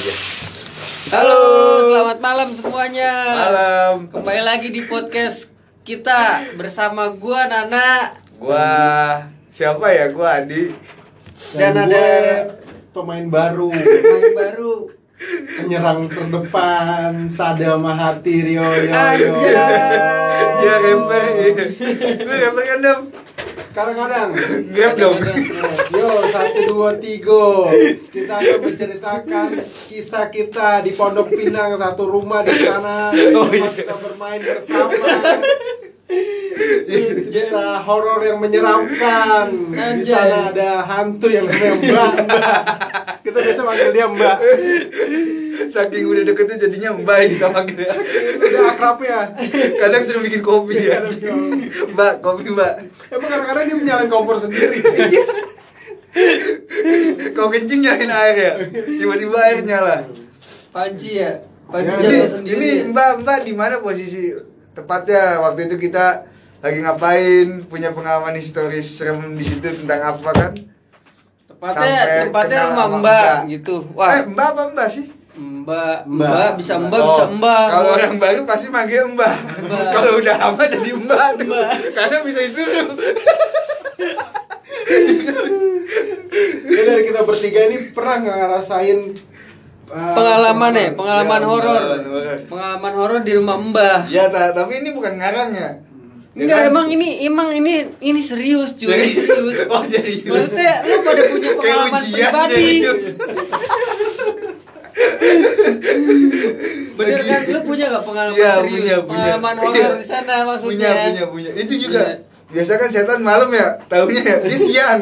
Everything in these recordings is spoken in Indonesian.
aja. Halo, selamat malam semuanya. Malam. Kembali lagi di podcast kita bersama gua Nana Gua siapa ya? Gua Adi. dan, gue ada pemain baru pemain baru. penyerang terdepan Sada Mahati Rio yo yo. Dia rapper. Lu rapper kan? Kadang-kadang. Grab dong. yo satu dua tiga. Kita akan menceritakan kisah kita di Pondok Pinang satu rumah di sana. Oh, iya. kita bermain bersama cerita horor yang menyeramkan di Anjay. sana ada hantu yang namanya Mbak Mbak. kita biasa manggil dia Mbak Saking udah deketnya jadinya mbak kita panggil ya. udah akrab ya Kadang sudah bikin kopi ya. Mbak, kopi mbak. Emang kadang-kadang dia nyalain kompor sendiri Kau kencing nyalain air ya? Tiba-tiba air nyala. Panji ya. Panji Ya, Ini, sendiri. ini mbak, mbak di mana posisi tepatnya waktu itu kita lagi ngapain punya pengalaman historis serem di situ tentang apa kan? Tempatnya sampai tempatnya kenal rumah Mbak Mbak. gitu. eh Wah, mbak apa mbak sih? Mbak, Mbak. Mbak bisa Mbak Oh, bisa Mbak. Kalau orang baru pasti manggil mbak. Mbak. Kalau udah lama jadi mbak tuh. Mbak. Karena bisa disuruh. Ya dari kita bertiga ini pernah nggak ngerasain pengalaman ya, pengalaman Ya, horor. pengalaman horor. Pengalaman horor di rumah Mbah. Ya, ta- tapi ini bukan ngarang ya. Ya Enggak, kan? emang ini emang ini ini serius cuy, Serius? serius. Oh, serius. Maksudnya lu pada punya pengalaman ujian pribadi. Bener Lagi- kan? Lu punya gak pengalaman Iya, serius? punya, punya. pengalaman Iya. horor di sana maksudnya? Punya, punya, punya. Itu juga. Iya. Biasa kan setan malam ya, tahunya ya. Dia siang.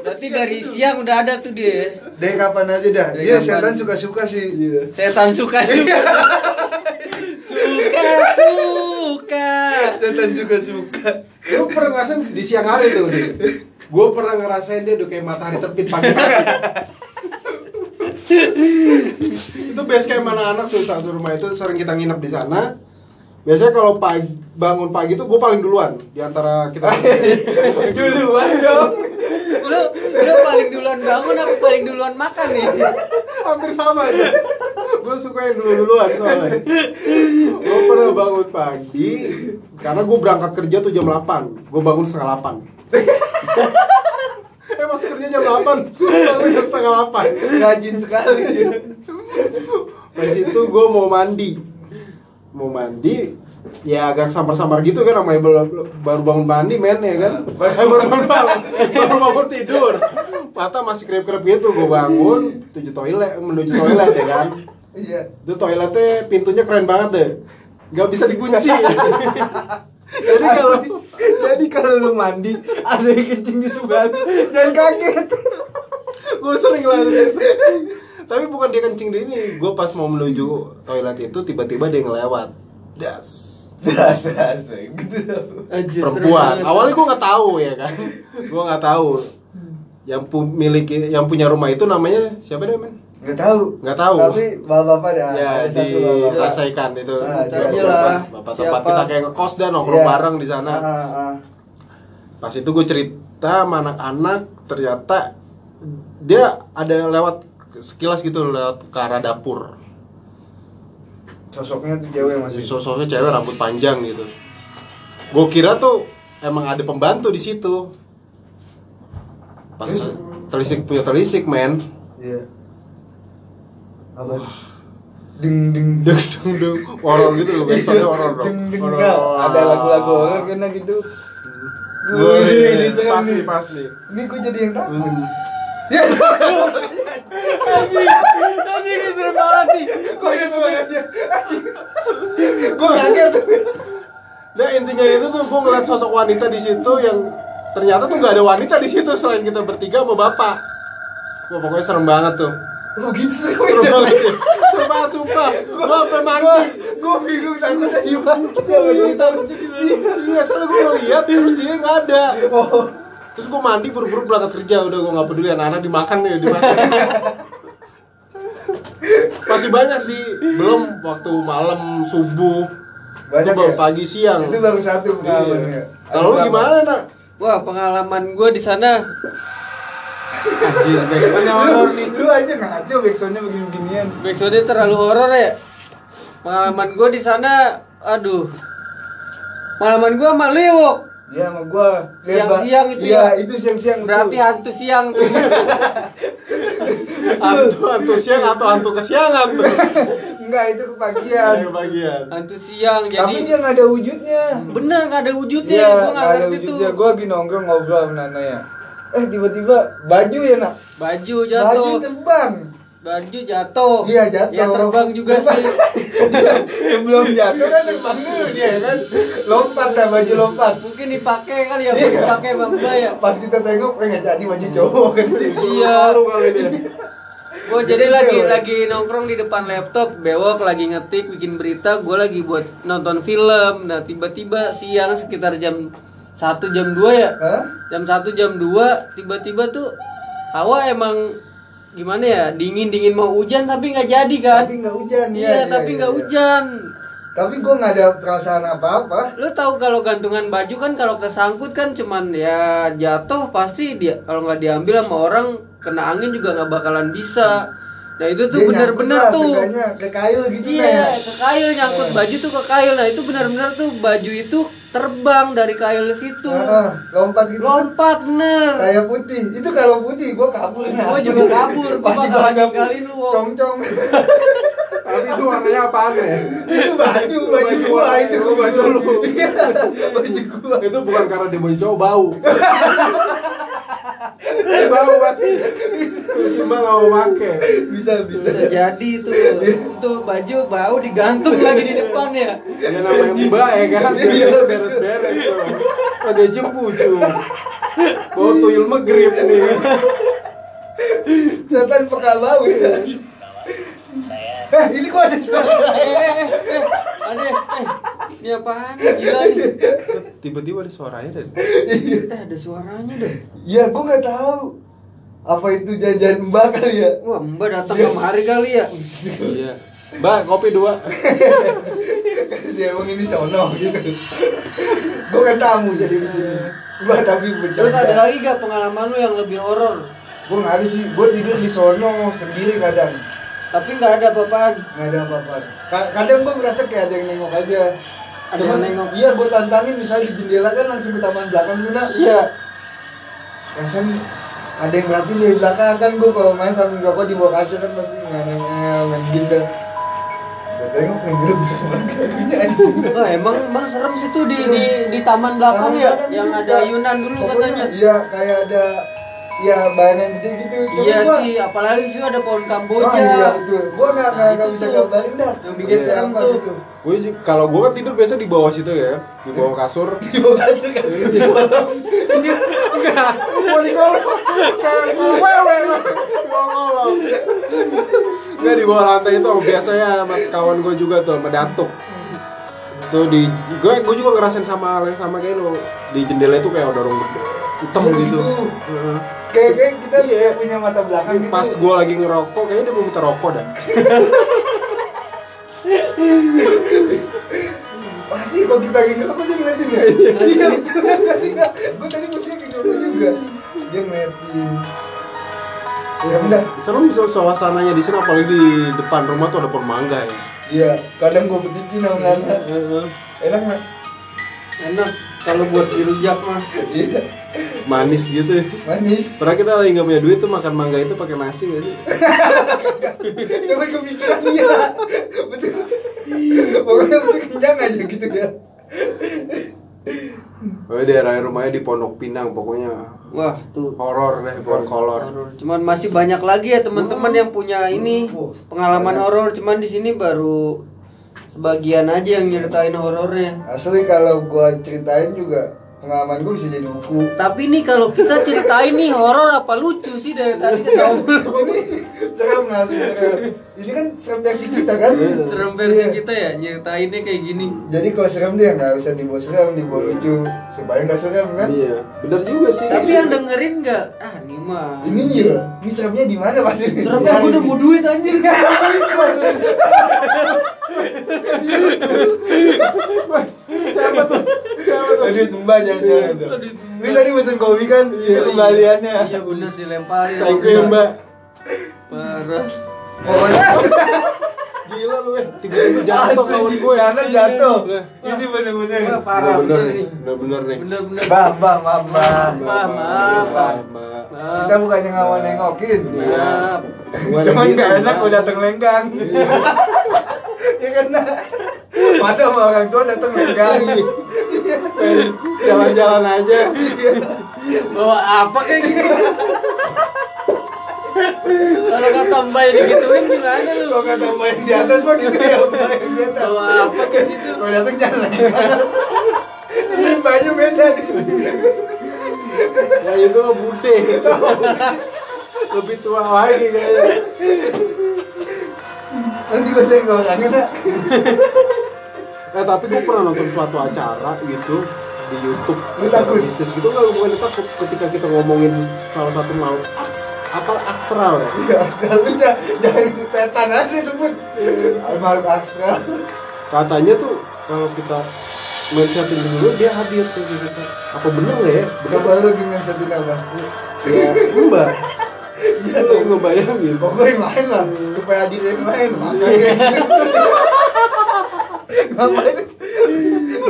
Berarti dari siang udah ada tuh dia. Dari kapan aja dah. Dari Dia kapan? setan suka-suka sih. Iya. Setan suka suka. suka suka. setan juga suka. Lu pernah ngerasain di siang hari tuh Gue pernah ngerasain dia udah kayak matahari terbit pagi-pagi Itu base camp anak-anak tuh satu rumah itu sering kita nginep di sana Biasanya kalau pagi, bangun pagi tuh gue paling duluan di antara kita. Duluan dong. Lu lu paling duluan bangun apa paling duluan makan nih? hampir sama aja. Gue suka yang dulu duluan soalnya. Gue pernah bangun pagi karena gue berangkat kerja tuh jam 8 gue bangun setengah 8 eh masuk kerja jam 8 bangun jam setengah 8 Rajin sekali. Dia. Pas itu gue mau mandi Mau mandi Ya agak samar-samar gitu kan namanya baru, baru bangun mandi men ya kan. Eh, baru bangun Baru bangun tidur. Mata masih krep-krep gitu Gue bangun Tuju toilet Menuju toilet ya kan. Iya. Itu toiletnya pintunya keren banget deh. Gak bisa dikunci. Jadi kalau jadi kalau lu mandi ada yang kencing di sebelah jangan kaget. Gue sering banget Tapi bukan dia kencing di ini Gue pas mau menuju toilet itu Tiba-tiba dia ngelewat Das Jas jas gitu. Perempuan. Awalnya gue nggak tahu ya kan, gue nggak tahu. Yang pu- miliki, yang punya rumah itu namanya siapa namanya? Nggak tahu. Nggak tahu. Tapi bapak-bapak dah. ya ada di satu bapak. Pasaikan itu. Ah, dia Bapak-. Bapak tempat kita kayak ngekos dan nongkrong Iya. bareng di sana. Ah, ah, ah. Pas itu gue cerita sama anak-anak, ternyata dia ada lewat sekilas gitu lewat ke arah dapur. Sosoknya tuh cewek masih. Sosoknya cewek rambut panjang gitu. Gue kira tuh emang ada pembantu di situ. Pas telisik punya telisik men. Iya. Apa tuh? Ding ding Dung dung dung horor gitu loh, backsoundnya horor dong. Ding ding. Ada lagu-lagu horor kena gitu. Wih, Wih, ini serem pas nih. nih, pas nih. Ini gue jadi yang takut. Ya, Anjing, anjing banget nih. kok ada suaranya? Gue kaget. Nah intinya itu tuh gue ngeliat sosok wanita di situ yang ternyata tuh nggak ada wanita di situ selain kita bertiga sama bapak. Wah pokoknya serem banget tuh. Oh gitu sih. Serem banget. serem banget sumpah. Gue sampai mandi. Gue bingung takutnya gimana. Iya, soalnya gue ngeliat terus dia nggak ada. Oh. Terus gue mandi buru-buru berangkat kerja udah gue nggak peduli anak-anak dimakan nih dimakan. Masih banyak sih, belum waktu malam subuh. Banyak ya? pagi siang. Itu baru satu pengalaman Iya. ya. Kalau gimana nak? Wah, pengalaman gue di sana Anjir, backsoundnya horor nih. Lu aja ngaco backsoundnya begini-beginian. Backsoundnya terlalu horor ya. Pengalaman gue di sana, aduh. Pengalaman gue sama Lewok. Dia sama gua Siang-siang itu Iya, ya? itu siang-siang. Berarti tuh. hantu siang tuh. Hantu hantu siang atau hantu kesiangan tuh. enggak itu kepagian. Ayo bagian. hantu siang Tapi jadi dia nggak ada wujudnya. bener nggak ada wujudnya. Iya, gue nggak nggak ada ngerti tuh. wujudnya. Gua lagi nongkrong ngobrol sama Nana ya. Eh tiba-tiba baju ya nak. Baju Baju jatuh. terbang. Baju jatuh. Iya jatuh. Ya terbang juga sih. Sebelum jatuh kan terbang dulu dia kan. Lompat lah baju lompat. Mungkin dipakai kali ya, dipakai bang ya. Pas kita tengok, eh nggak jadi baju cowok kan. Iya. Malu kali dia. Gue jadi lagi lagi nongkrong di depan laptop, bewok lagi ngetik bikin berita, gue lagi buat nonton film. Nah tiba-tiba siang sekitar jam satu jam 2 ya, Hah? jam satu jam 2 tiba-tiba tuh hawa emang gimana ya dingin dingin mau hujan tapi nggak jadi kan? Tapi nggak hujan ya. Iya tapi nggak hujan. Tapi gue nggak ada perasaan apa-apa. Lo tahu kalau gantungan baju kan kalau kesangkut kan cuman ya jatuh pasti dia kalau nggak diambil sama orang kena angin juga nggak bakalan bisa. Nah itu tuh bener-bener lah, tuh. ke kayu gitu Iya, ya. ke kail nyangkut Iya. baju tuh ke kail. Nah, itu benar-benar tuh baju itu terbang dari kail situ. Heeh, lompat gitu. kan. Lompat bener. Kayak putih. Itu kalau putih gue kabur. Gua juga kabur, gua Pasti gue ada ninggalin lu. Cong-cong. Tapi itu warnanya apaan ya? itu baju, baju gua itu baju lu. Iya, baju gua. Itu bukan karena dia baju cowok bau. bau pasti. Si Mbak nggak mau pakai. Bisa, bisa. Bisa jadi tuh. Itu baju bau digantung lagi di depan ya. Dia namanya Mbak ya kan. Iya. Dia beres-beres tuh. Oh dia jempu cu. Bau tuyul megrip nih. Setan peka bau ya. Eh, ini kok ada suara. Eh, eh, eh, eh, ada, eh, ini apaan? Gila nih. Tiba-tiba ada suaranya dan. Eh, ada suaranya deh. Ya, gua nggak tahu. Apa itu jajan mbak kali ya? Wah, Mbak datang kemari kali ya. Iya. Mbak kopi dua. Dia emang ini sono gitu. Gua kan tamu jadi di sini. Gua tapi bercanda. Terus ada lagi gak pengalaman lu yang lebih horor? Gua nggak ada sih. Gua tidur di sono sendiri kadang. Tapi nggak ada apa-apaan. nggak ada apa-apa Ka- kadang gue merasa kayak ada yang nengok aja Ada Cuman, yang nengok. iya gue tantangin misalnya di jendela kan langsung ke taman belakang dulu nak Iya. rasanya ada yang ngeliatin dari belakang kan gue kalau main sambil rokok di bawah kasur kan pasti main main, game gue tengok dulu bisa anjing Wah, emang emang serem sih tuh di di di taman belakang Taman ya, yang ada ayunan dulu Pokoknya, katanya. iya kayak ada iya bayangan gede gitu Cuman Iya gua- sih, apalagi sih ada pohon Oh kamboja. iya betul, gue nggak nggak Nah, nggak bisa gambarin dah Yang bikin Iya, serem tuh. gitu. Gue kalau gue kan tidur biasa di bawah situ ya, di bawah kasur. Di bawah kasur kan, di bawah Enggak, mau digolong. Kayak ngolong. Enggak di bawah lantai itu biasanya sama kawan gue juga tuh, sama Datuk. Tuh di gue gue juga ngerasain sama hal yang sama kayak lo. Di jendela itu kayak ada orang gede, hitam Iya, gitu. gitu. Heeh. kayak kayak kita ya punya mata belakang gitu. Pas gue lagi ngerokok, kayaknya dia mau minta rokok dah. pasti kok kita gini aku dia ngeliatin ya? Iya. Gue tadi posisinya kayak gitu juga. Dia ngeliatin. Ya udah. Serem bisa suasananya di sini apalagi di depan rumah tuh ada pohon mangga ya. iya kadang gue petikin sama Nana enak nggak? Enak kalau buat dirujak mah. iya Manis gitu ya. manis Pernah kita lagi nggak punya duit tuh makan mangga itu pakai nasi gak sih? jangan kepikiran iya betul pokoknya penting kenyang aja gitu ya Oh, daerah rumahnya di Pondok Pinang pokoknya Wah, tuh. horor deh, bukan kolor. Cuman masih banyak lagi ya teman-teman yang punya ini Oh, pengalaman horor. Cuman di sini baru sebagian aja yang nyeritain horornya. asli kalau gue ceritain juga pengalaman gue bisa jadi buku Tapi nih kalau kita ceritain nih horor apa lucu sih dari tadi kita ini serem lah ini kan serem versi kita kan? Serem versi Iya. kita ya nyeritainnya kayak gini. jadi kalau serem dia nggak usah dibawa serem dibawa lucu supaya nggak serem kan Iya, bener juga sih. Tapi yang dengerin nggak? Ah, ini mah. ini ya ini seremnya di mana pasti Seremnya gue udah mau duit anjir. siapa tuh? Siapa tuh? duit mbak. Oh, duit mbak. Ini tadi pesen kopi kan? Iya, kembaliannya. Iya bener dilemparin. Ya mbak Parah. Pokoknya Gila lu eh Tiga ribu jatuh kawan gue Karena jatuh. Ini bener-bener. Wah, parah Bener nih nih. Bener bener nih Bener bener. Bah, bah, maaf, bah. Maaf. Kita bukannya nggak mau nengokin. Maaf. Gua Cuman gak enak kalau datang lenggang. ya kan? Nak? Masa sama orang tua datang lenggang. Jalan-jalan aja Bawa apa kayak gitu? Kalau kata mbak digituin gimana lu? Kalau kata main di atas mah gitu ya, main di atas. Bawa apa kayak gitu? Kalau datang jangan. Ini baju beda nih. Ya itu mah bude Lebih tua lagi kayaknya Nanti gue senggol kan kita. Eh tapi gue pernah nonton suatu acara gitu di YouTube Lu takut? bisnis gitu nggak bukan takut ketika kita ngomongin salah satu makhluk aks, apa astral. Ya Ya, kalau jangan jangan setan aja disebut. Makhluk astral. katanya tuh kalau kita main setting dulu dia hadir tuh di kita apa bener nggak ya? Bener Coba lu gimana satu apa? ya mbak iya. Lu ngebayangin Pokoknya main lah, supaya yang main Makanya. Ngapain?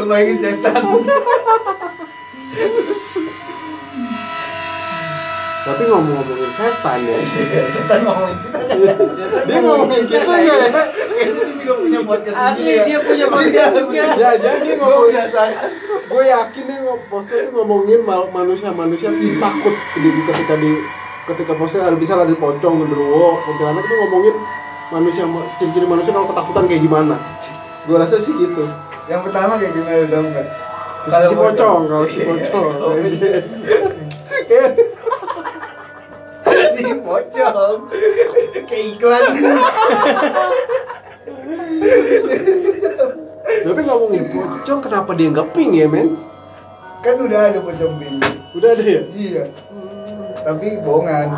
Mainin setan tapi ngomong-ngomongin setan ya. Setan ngomongin kita kan dia ngomongin kita nggak ya? Kayaknya dia juga punya podcast Asli sendiri ya. dia punya podcast juga. ya jadi ngomongin penasaran gue yakin nih ngom- postnya tuh ngomongin manusia-manusia takut di, ketika di ketika postnya ada bisa ada pocong genderuwo kuntilanak tuh ngomongin manusia ciri-ciri manusia kalau ketakutan kayak gimana. Gue rasa sih gitu. Yang pertama kayak gimana lu tau gak? si pocong kalau si pocong pocong Kayak iklan tapi ngomongin pocong kenapa dia nggak pink ya men? Kan udah ada pocong pintu udah ada ya? Iya. Tapi bohongan.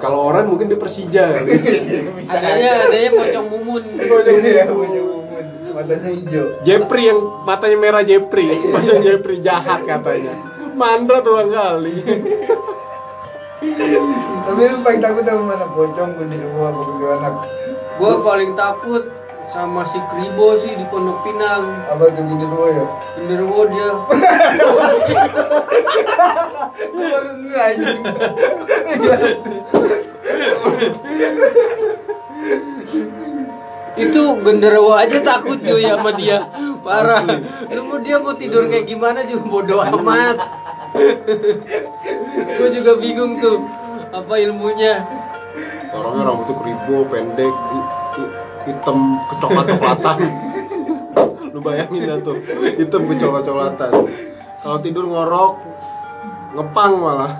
Kalau orang mungkin dia Persija. Kali. Bisa Adanya adanya pocong mumun. Pocong ya, pocong umun. Matanya hijau. Jepri yang matanya merah Jepri. Maksudnya Jepri jahat katanya. Mandra tuh kali Tapi lu paling takut sama mana? Pocong, genderuwo, apa kuntilanak? Gua paling takut sama si Kribo sih di Pondok Pinang. Apa tuh genderuwo ya? Genderuwo dia. Baru itu genderuwo aja takut cuy sama dia parah lu mau dia mau tidur kayak gimana juga bodo amat gue juga bingung tuh apa ilmunya? Orangnya rambutnya keribo pendek hi- hi- hitam kecoklat-coklatan. Lu bayangin dah tuh hitam kecoklat-coklatan. Kalau tidur ngorok ngepang malah.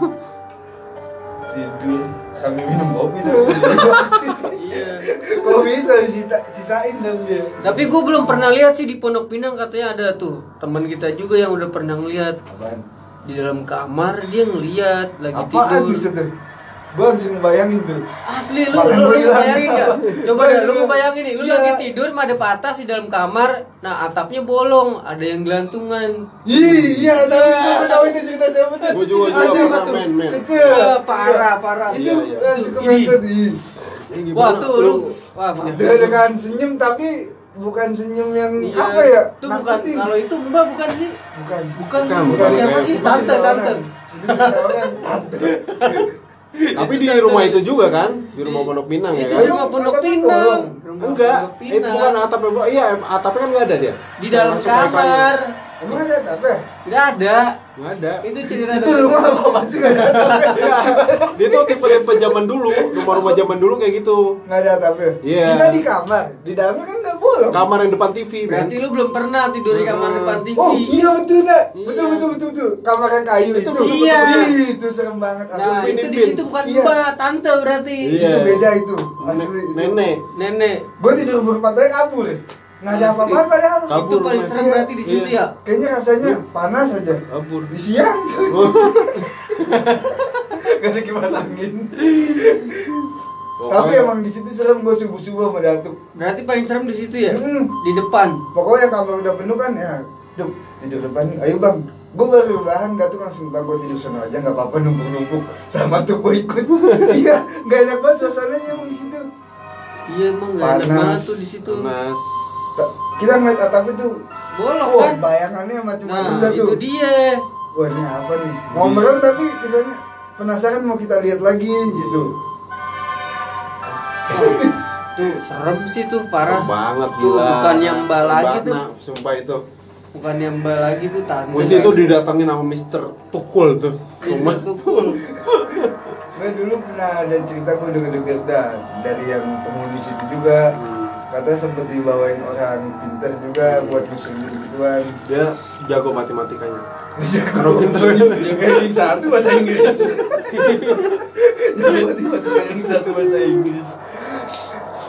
Tidur sambil minum kopi tuh iya. Kok bisa sisa, sisain dong dia? tapi gue belum pernah lihat sih di Pondok Pinang katanya ada tuh teman kita juga yang udah pernah ngeliat. Apaan? Di dalam kamar dia ngeliat lagi Apaan tidur bisa tuh? Gua langsung bayangin tuh Asli lu, Makan lu, lu bayangin gak? Coba Gua deh, lu bayangin nih, lu Iya. lagi tidur, ada patas di dalam kamar, nah atapnya bolong, ada yang gelantungan. Iya, tapi gua tahu itu cerita siapa tuh Gua juga- juga pernah, men. Kecil Wah, parah, parah. Itu Iya, iya. langsung ke Ini. mindset Wah tuh lu, wah maaf. Dia dengan senyum tapi bukan senyum yang Iya. apa ya? Itu bukan, kalau itu mbak bukan sih? bukan Bukan, Bukan, bukan, bukan. siapa sih? Tante, tante. tapi di rumah itu juga kan di rumah Pondok Pinang ya Itu kan di rumah Pondok Pinang. enggak Pondok itu Pinang. bukan atapnya Bo- iya atapnya kan nggak ada dia Di dalam kamar. Emang ada apa? Nggak ada. nggak ada Itu cerita Itu rumah apa masih nggak ada dia tuh tipe-tipe zaman dulu rumah-rumah zaman dulu kayak gitu Nggak ada atapnya. Iya. Kita di kamar, di dalamnya kan nggak bolong. kamar yang depan TV Berarti lu belum pernah tidur di kamar Hmm. depan TV. Oh iya betul nak, Iya. betul betul betul betul. Kamar yang kayu itu. betul, betul, Ih, betul. itu serem banget. Nah, itu di situ bukan Iya. tante berarti. Iya. Itu beda itu. Itu. nenek Nenek. Gue tidur berpatahnya kabur. Nggak ada apa-apa padahal. Kabur itu paling serem Iya. berarti di situ Iya. ya. Kayaknya rasanya panas aja. kabur Di siang. cuy. Oh. Gak ada kipas angin. Tapi emang di situ serem gue subuh subuh sama datuk. Berarti paling serem di situ ya? Hmm. Di depan. Pokoknya kamar udah penuh kan ya. Tuh tidur depan nih. Ayo bang. gue baru bahan gak tuh langsung bang gue tidur sana aja nggak apa-apa numpuk-numpuk sama tuh gue ikut iya nggak enak banget suasananya emang di situ Iya emang gak enak Panas. banget tuh di situ. Mas. Ta- kita ngeliat atap itu Bolong wah kan? bayangannya macam-macam Nah, itu tuh dia. wah ini apa nih ngomong tapi kesannya penasaran mau kita lihat lagi gitu Tuh serem sih tuh parah. Serem banget Tuh gila. bukan yang mbak lagi tuh. Nak. Sumpah itu. Bukan yang mbak lagi tuh tanda. Waktu itu didatangin sama Mister Tukul tuh. Tuh cool. gue dulu pernah ada cerita gue denger-denger dari yang penghuni situ juga kata sempet dibawain orang pintar juga buat musim gituan Dia jago matematikanya. Kalau pintar Yang satu bahasa Inggris. Jadi matematika yang satu bahasa Inggris.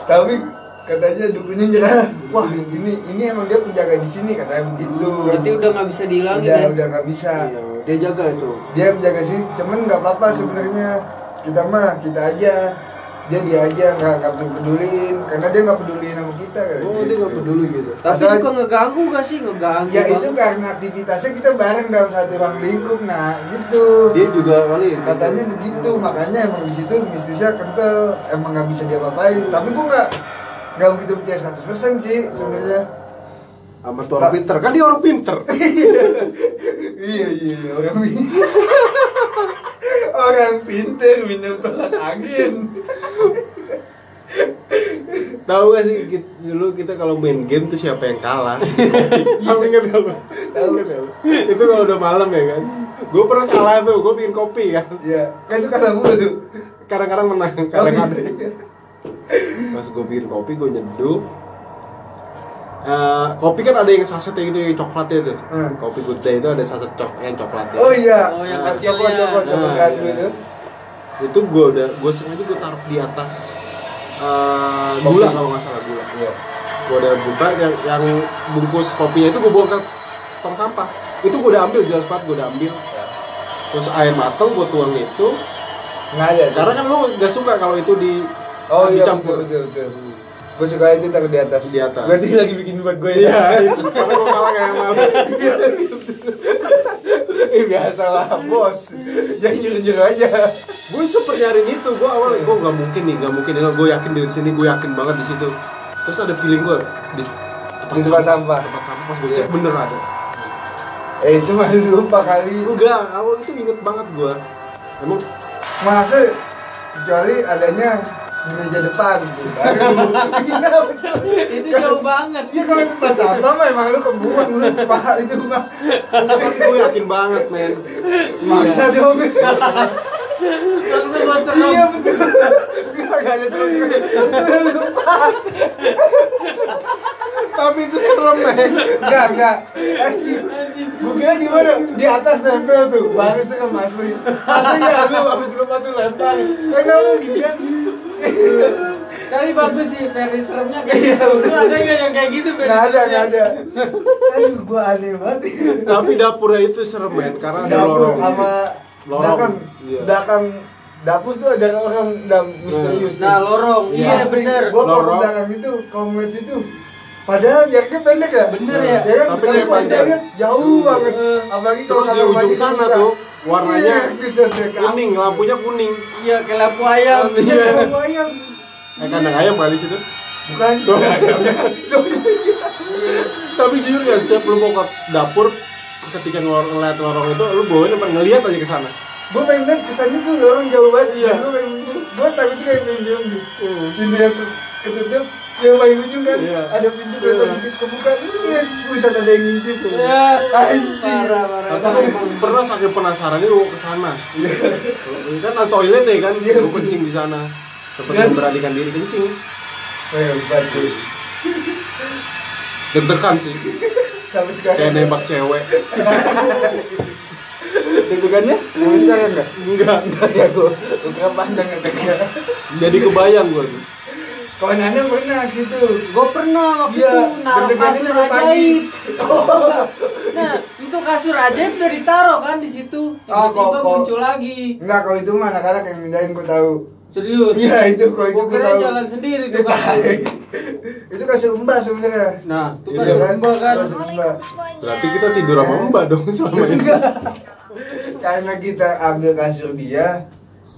Tapi katanya dukunnya nyerah. Wah ini ini emang dia penjaga di sini katanya begitu. Berarti udah nggak bisa dihilangin Udah ya. udah nggak bisa. Iya, dia jaga itu. Dia penjaga sini cuman nggak apa-apa sebenarnya. Kita mah kita aja dia dia aja nggak nggak pedulin karena dia nggak pedulin sama kita kayak Oh, dia nggak peduli gitu. Tapi Asal- suka ngeganggu gak sih? Ngeganggu ya itu banget. karena aktivitasnya kita bareng dalam satu ruang lingkup nah gitu Dia juga kali katanya begitu makanya emang di situ mistisnya kental emang nggak bisa diapa-apain tapi gua nggak nggak begitu percaya 100% sih sebenarnya sama tuh orang pinter. Kan dia orang pinter. iya iya iya, orang pinter orang pinter minum tolak angin Tahu gak sih kit- dulu kita kalau main game tuh siapa yang kalah? Kamu ingat gak? Tahu. Gak? Itu kalau udah malam ya kan. Gue pernah kalah tuh, gue bikin kopi kan. iya kan itu gua tuh Kadang-kadang menang, Oh, kadang-kadang. iya. Pas gue bikin kopi, gue nyeduh. Eh, kopi kan ada yang sasetnya gitu yang coklatnya tuh. Hmm. Kopi good day itu ada saset cok yang coklatnya. oh iya Oh, yang Nah, kecilnya. coklat coklat coklat Nah, iya. itu Itu gue udah, gue sengaja gue taruh di atas eh, gula. kalau nggak salah gula. iya. Gue udah buka yang yang bungkus kopinya itu gue bawa ke tong sampah. Itu gue udah ambil jelas banget gue udah ambil. Terus air matang gue tuang itu. Nggak ada karena kan lu gak suka kalau itu di Oh iya dicampur. betul betul betul. Gue suka itu taruh di atas. Di atas. Berarti lagi bikin buat gue iya itu. Karena gue kalah kayak malu Eh biasalah bos. Jangan nyuruh-nyuruh aja. gue sempet nyariin itu gue awalnya gue nggak mungkin nih nggak mungkin gue yakin di sini gue yakin banget di situ terus ada feeling gue di Di tempat sampah. tempat sampah pas gue cek bener ada Eh itu mah lupa kali. enggak awal itu inget banget gue emang Masa kecuali adanya meja depan gitu. Iya betul. Itu jauh banget. Iya kalau tempat sampah mah emang lu kebuang lu lupa itu mah. gue yakin banget men Maksa dong. Langsung buat serem. Iya betul. Gak ada serem. Itu lupa. tapi itu serem men Enggak, enggak. Gue kira di mana? Di atas nempel tuh. Baru suka masuk. Masuk ya lu habis suka masuk lempar. Karena lu gini kan. Tapi bagus sih versi seremnya kayak Iya, gitu. Lu ada nggak yang kayak gitu? Enggak ada, enggak ada. Aduh, gua aneh banget. tapi dapurnya itu serem men karena ada Dapur lorong sama Lorong. belakang. Iya. Belakang dapur tuh ada orang dalam misterius. Nah, lorong. Iya, bener. Gua kalau Lorong. belakang itu, kalau ngeliat situ Padahal jaraknya pendek ya? Bener ya? Ya kan? Tapi Tapi, dia kalau kita panjang. lihat jauh banget. Apalagi kalau Terus di ujung sana kebuka. tuh, warnanya Iya, kuning lampunya kuning Iya, kayak lampu ayam. Iya, lumayan. eh kandang ayam kali situ Bukan. tapi jujur gak setiap lu mau ke dapur ketika ngel- ngeliat lorong itu lu bawain apa ngeliat aja ke sana Gue pengen lihat kesannya tuh orang jauh banget. Iya. Gue pengen, gue takutnya kayak pengen bilang gitu. Hmm. Pintu yang ke- ketutup, yang paling ujung kan Iya. ada pintu kereta Iya. dikit kebuka. Iya, bisa ada yang ngintip. Ya, Anjing. parah, parah. tapi pernah saking penasarannya gua ke sana kan ada toilet ya kan Iya. gua kencing di sana Seperti Kan? memberanikan diri kencing Hebat tuh. deg-degan sih Sampai sekarang. kayak nembak cewek Deg-degannya? Sampai sekarang enggak? enggak Enggak ya gue. Gue pandang enggak. jadi kebayang gua tuh Kawan Nana pernah ke situ. Gue pernah waktu Iya, itu naruh kasur ajaib. Nah, untuk kasur ajaib udah ditaruh kan di situ. Ah, Tiba-tiba kok- kok- muncul lagi. Enggak, kalau itu mah anak-anak yang mindahin gue tahu. Serius. Iya, itu kalau itu gue kira tahu. jalan sendiri tuh Iya, kasur. itu kasur mbak sebenarnya. Nah, tuh Iya kasur kan? mbak kan. Kasur mbak. Berarti kita tidur sama mbak dong selama ini. Karena kita ambil kasur dia,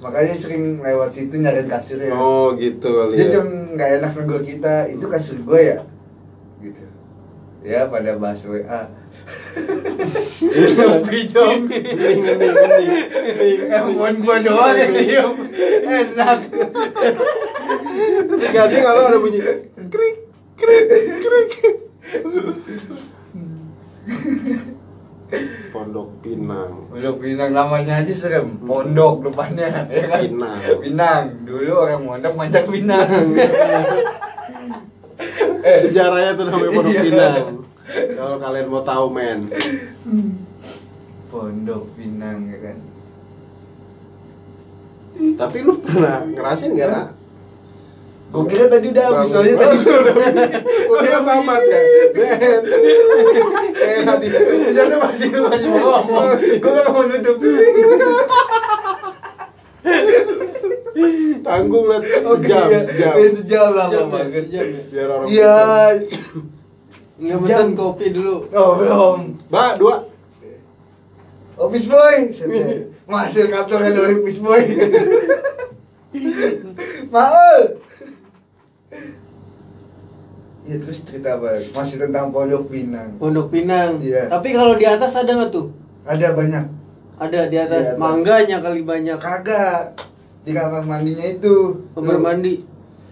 makanya sering lewat situ nyariin kasurnya. Oh gitu kali Dia ya. cuma nggak enak negur kita, itu kasur gue ya, gitu. Ya pada bahas WA. Sepi dong. Handphone gua doang yang diem. Enak. Dia kalau ada bunyi krik krik krik. Pondok Pinang. Pondok Pinang namanya aja serem. Pondok depannya, ya kan? Pinang. Pinang. Dulu orang mondok manjat Pinang. Sejarahnya tuh namanya Pondok Iya. Pinang. Kalau kalian mau tahu men. Pondok Pinang ya kan. Tapi lu pernah ngerasain gak nak? Gua kira tadi udah habis soalnya tadi sudah. Gua kira tamat ya. Men. Kayak tadi. Ternyata masih masih mau ngomong. Gua nggak mau nutup. Tanggung lah sejam, iya. sejam. Eh, Sejam lama Sejam ya, banget. sejam ya. Biar orang Iya. Nggak Sejam. pesan kopi dulu. Oh belum. Mbak, dua. Office boy. Setnya. Masih kantor hello office boy. Maul. Ya terus cerita apa? Masih tentang Pondok Pinang. Pondok Pinang. Iya. Tapi kalau di atas ada nggak tuh? Ada banyak. Ada di atas. Di atas. Mangganya kali banyak. Kagak. Di kamar mandinya itu. Kamar mandi.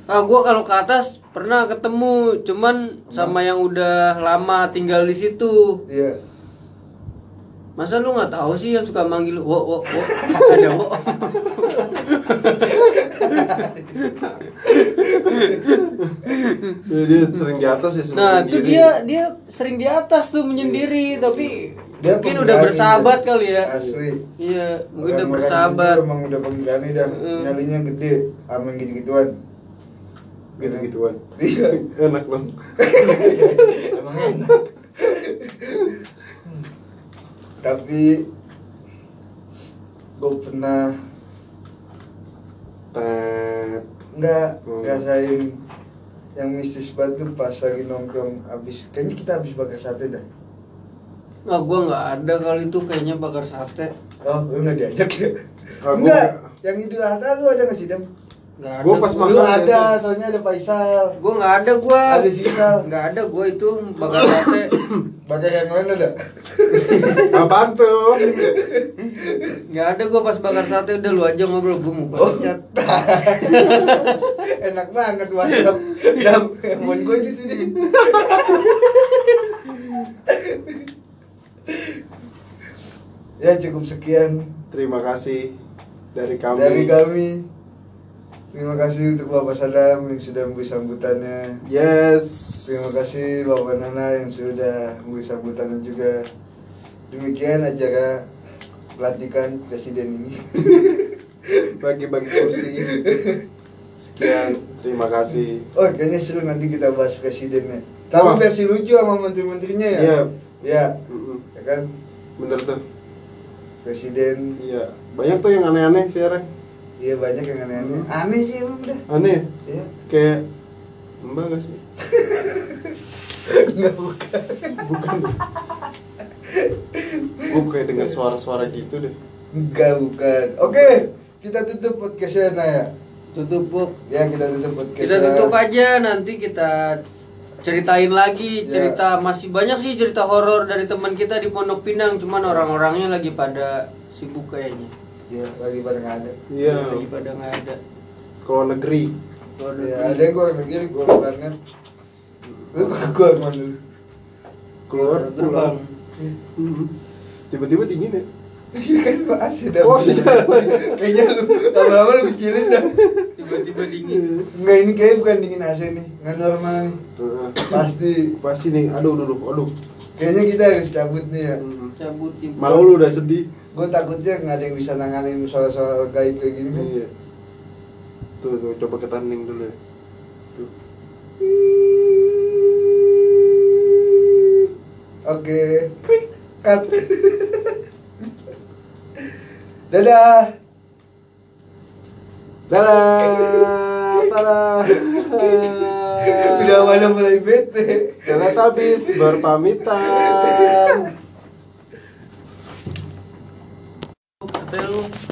Ah, gua kalau ke atas pernah ketemu, cuman sama yang udah lama tinggal di situ. Iya. Masa lu nggak tahu sih yang suka manggil wo wo wo ada wo. Ya, dia sering di atas ya sering Nah, itu dia dia sering di atas tuh menyendiri, tapi Dia mungkin pemberani, udah bersahabat dia. kali ya. Asli. Iya, mungkin udah bersahabat. Emang udah pemberani dah. Mm. Nyalinya gede. Aman gitu-gituan. gitu-gituan. Iya. Enak dong. Emang enak. Tapi gue pernah Tet. nggak Hmm. ngerasain yang mistis banget tuh pas lagi nongkrong abis kayaknya kita habis bakar sate dah Nah, gua nggak ada kali itu kayaknya bakar sate. oh lu nggak diajak ya Ah, gua enggak nggak. yang idul adha lu ada nggak sih dam Nggak ada. Gua pas makan ada biasa. soalnya ada Faisal Gua nggak ada gua. Ada sisa. Nggak ada gua itu bakar sate. bakar yang lain ada Apaan tuh? Nggak ada gua pas bakar sate udah lu aja ngobrol gua mau Oh. balas chat. enak banget WhatsApp dam handphone gue di sini ya cukup sekian Terima kasih dari kami. dari kami terima kasih untuk Bapak Sadam yang sudah memberi sambutannya Yes. terima kasih Bapak Nana yang sudah memberi sambutannya juga demikian acara pelantikan presiden ini Bagi-bagi kursi. Sekian. Terima kasih. oh kayaknya seru nanti kita bahas presidennya tapi Wah. versi lucu sama menteri-menterinya ya Iya. ya Mm-mm. ya kan Bener tuh. presiden Iya. Banyak tuh yang aneh-aneh sekarang. Iya banyak yang aneh-aneh aneh sih emang dah Aneh. ya Kayak Mbak gak sih? Enggak bukan Bukan. Gue kayak dengar suara-suara gitu deh. Enggak bukan oke kita tutup podcastnya Naya Tutup Buk. ya kita tutup podcast Kita tutup aja nanti kita ceritain lagi Ya. cerita masih banyak sih cerita horor dari teman kita di Pondok Pinang cuman orang-orangnya lagi pada sibuk kayaknya ya lagi pada nggak ada Iya. lagi pada nggak ada Kalau negeri. Kalau ya ada- ada yang gue negeri gue banget lu gue ke mana dulu Keluar gerbang Mhm. Tiba-tiba dingin ya. iya kan gue asli dah Oh, sih. kayaknya lu lama-lama lu kecilin dah tiba-tiba dingin Enggak ini kayak bukan dingin AC nih nggak normal nih Heeh. pasti Pasti nih. Aduh, aduh, aduh, kayaknya kita harus cabut nih ya Mhm. cabut Malu lu udah sedih. Gue takutnya nggak ada yang bisa nanganin soal-soal gaib kayak gini Iya. Tuh, tuh, coba kita hening dulu ya. Tuh. oke cut dadah Dadah. Dadah. Udah pada mulai bete. Teletubbies berpamitan. Setel lu. Suara